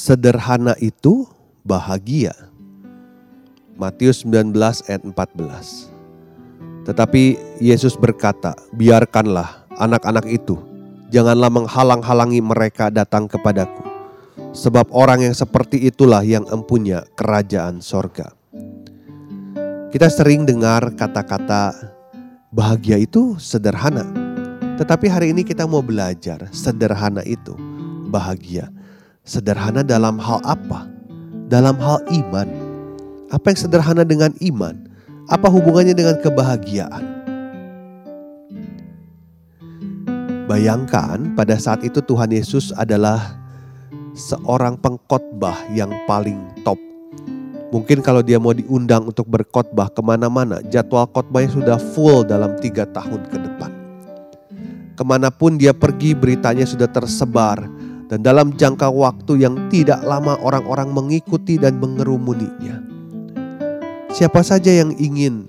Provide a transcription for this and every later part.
Sederhana itu bahagia. Matius 19 ayat 14. Tetapi Yesus berkata, biarkanlah anak-anak itu, janganlah menghalang-halangi mereka datang kepadaku. Sebab orang yang seperti itulah yang empunya kerajaan sorga. Kita sering dengar kata-kata bahagia itu sederhana. Tetapi hari ini kita mau belajar sederhana itu bahagia Sederhana dalam hal apa? Dalam hal iman. Apa yang sederhana dengan iman? Apa hubungannya dengan kebahagiaan? Bayangkan pada saat itu Tuhan Yesus adalah seorang pengkhotbah yang paling top. Mungkin kalau dia mau diundang untuk berkhotbah ke mana-mana, jadwal khotbahnya sudah full dalam tiga tahun ke depan. Ke mana pun dia pergi beritanya sudah tersebar dan dalam jangka waktu yang tidak lama orang-orang mengikuti dan mengerumuninya. Siapa saja yang ingin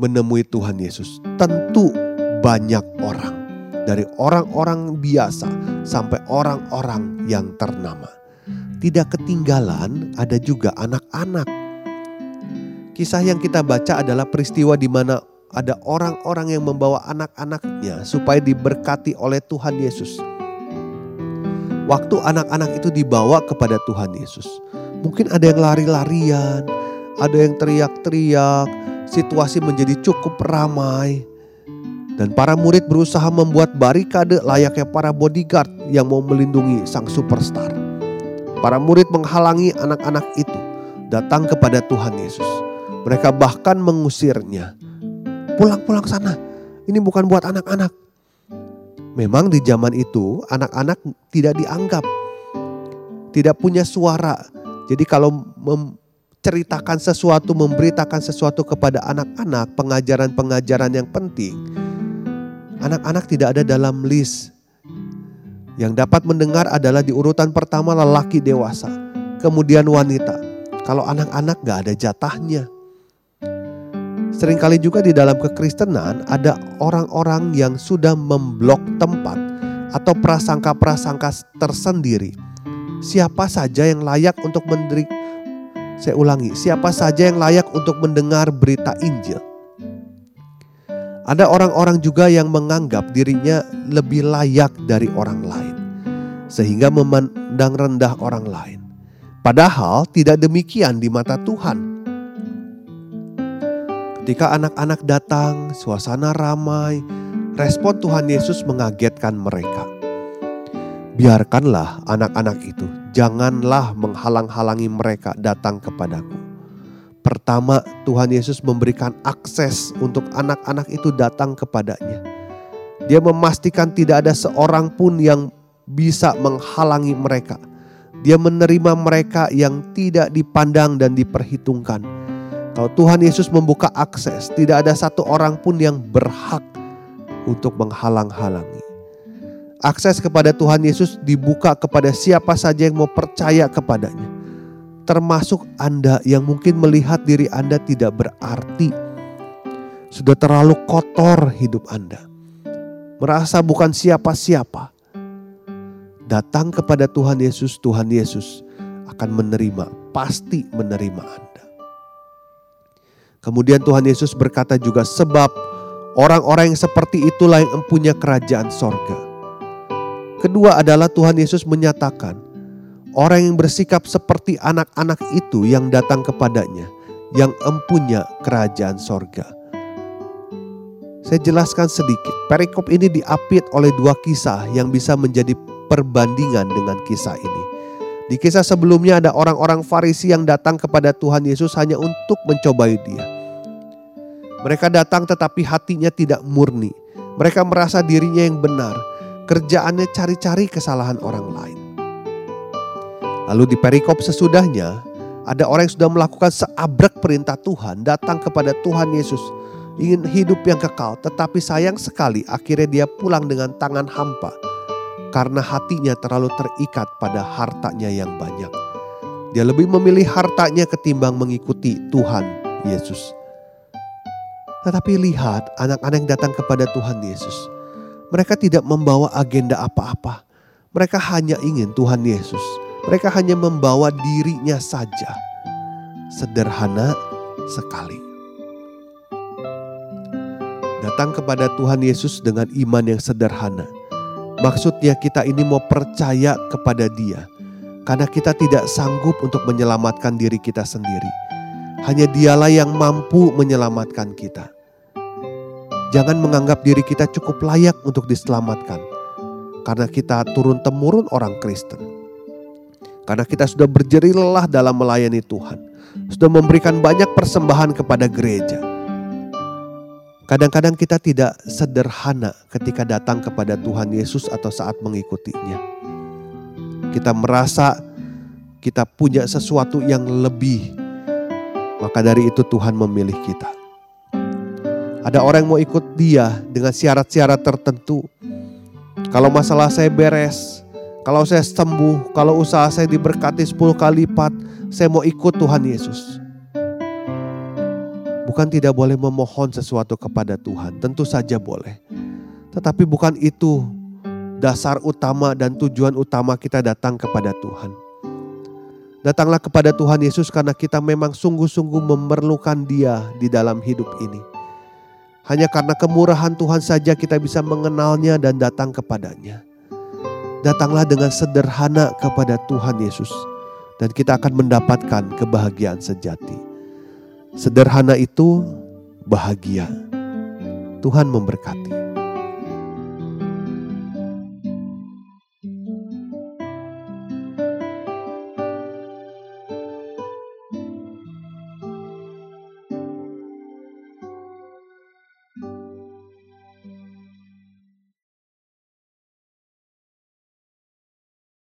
menemui Tuhan Yesus, tentu banyak orang. Dari orang-orang biasa sampai orang-orang yang ternama. Tidak ketinggalan ada juga anak-anak. Kisah yang kita baca adalah peristiwa di mana ada orang-orang yang membawa anak-anaknya supaya diberkati oleh Tuhan Yesus waktu anak-anak itu dibawa kepada Tuhan Yesus. Mungkin ada yang lari-larian, ada yang teriak-teriak, situasi menjadi cukup ramai. Dan para murid berusaha membuat barikade layaknya para bodyguard yang mau melindungi sang superstar. Para murid menghalangi anak-anak itu datang kepada Tuhan Yesus. Mereka bahkan mengusirnya. Pulang-pulang sana, ini bukan buat anak-anak Memang di zaman itu anak-anak tidak dianggap, tidak punya suara. Jadi kalau menceritakan sesuatu, memberitakan sesuatu kepada anak-anak, pengajaran-pengajaran yang penting, anak-anak tidak ada dalam list. Yang dapat mendengar adalah di urutan pertama lelaki dewasa, kemudian wanita. Kalau anak-anak gak ada jatahnya. Seringkali juga di dalam kekristenan ada orang-orang yang sudah memblok tempat atau prasangka-prasangka tersendiri. Siapa saja yang layak untuk menderi saya ulangi, siapa saja yang layak untuk mendengar berita Injil. Ada orang-orang juga yang menganggap dirinya lebih layak dari orang lain, sehingga memandang rendah orang lain. Padahal tidak demikian di mata Tuhan. Ketika anak-anak datang, suasana ramai, respon Tuhan Yesus mengagetkan mereka. Biarkanlah anak-anak itu, janganlah menghalang-halangi mereka datang kepadaku. Pertama, Tuhan Yesus memberikan akses untuk anak-anak itu datang kepadanya. Dia memastikan tidak ada seorang pun yang bisa menghalangi mereka. Dia menerima mereka yang tidak dipandang dan diperhitungkan kalau Tuhan Yesus membuka akses, tidak ada satu orang pun yang berhak untuk menghalang-halangi. Akses kepada Tuhan Yesus dibuka kepada siapa saja yang mau percaya kepadanya. Termasuk Anda yang mungkin melihat diri Anda tidak berarti. Sudah terlalu kotor hidup Anda. Merasa bukan siapa-siapa. Datang kepada Tuhan Yesus, Tuhan Yesus akan menerima, pasti menerima Anda. Kemudian Tuhan Yesus berkata juga sebab orang-orang yang seperti itulah yang empunya kerajaan sorga. Kedua adalah Tuhan Yesus menyatakan orang yang bersikap seperti anak-anak itu yang datang kepadanya yang empunya kerajaan sorga. Saya jelaskan sedikit. Perikop ini diapit oleh dua kisah yang bisa menjadi perbandingan dengan kisah ini. Di kisah sebelumnya ada orang-orang Farisi yang datang kepada Tuhan Yesus hanya untuk mencobai dia. Mereka datang tetapi hatinya tidak murni. Mereka merasa dirinya yang benar, kerjaannya cari-cari kesalahan orang lain. Lalu di perikop sesudahnya, ada orang yang sudah melakukan seabrek perintah Tuhan, datang kepada Tuhan Yesus, ingin hidup yang kekal, tetapi sayang sekali akhirnya dia pulang dengan tangan hampa karena hatinya terlalu terikat pada hartanya yang banyak. Dia lebih memilih hartanya ketimbang mengikuti Tuhan Yesus. Tetapi lihat anak-anak yang datang kepada Tuhan Yesus. Mereka tidak membawa agenda apa-apa. Mereka hanya ingin Tuhan Yesus. Mereka hanya membawa dirinya saja. Sederhana sekali. Datang kepada Tuhan Yesus dengan iman yang sederhana. Maksudnya kita ini mau percaya kepada dia karena kita tidak sanggup untuk menyelamatkan diri kita sendiri. Hanya dialah yang mampu menyelamatkan kita. Jangan menganggap diri kita cukup layak untuk diselamatkan. Karena kita turun-temurun orang Kristen. Karena kita sudah berjeri lelah dalam melayani Tuhan. Sudah memberikan banyak persembahan kepada gereja. Kadang-kadang kita tidak sederhana ketika datang kepada Tuhan Yesus atau saat mengikutinya kita merasa kita punya sesuatu yang lebih, maka dari itu Tuhan memilih kita. Ada orang yang mau ikut dia dengan syarat-syarat tertentu. Kalau masalah saya beres, kalau saya sembuh, kalau usaha saya diberkati 10 kali lipat, saya mau ikut Tuhan Yesus. Bukan tidak boleh memohon sesuatu kepada Tuhan, tentu saja boleh. Tetapi bukan itu dasar utama dan tujuan utama kita datang kepada Tuhan. Datanglah kepada Tuhan Yesus karena kita memang sungguh-sungguh memerlukan Dia di dalam hidup ini. Hanya karena kemurahan Tuhan saja kita bisa mengenalnya dan datang kepadanya. Datanglah dengan sederhana kepada Tuhan Yesus dan kita akan mendapatkan kebahagiaan sejati. Sederhana itu bahagia. Tuhan memberkati.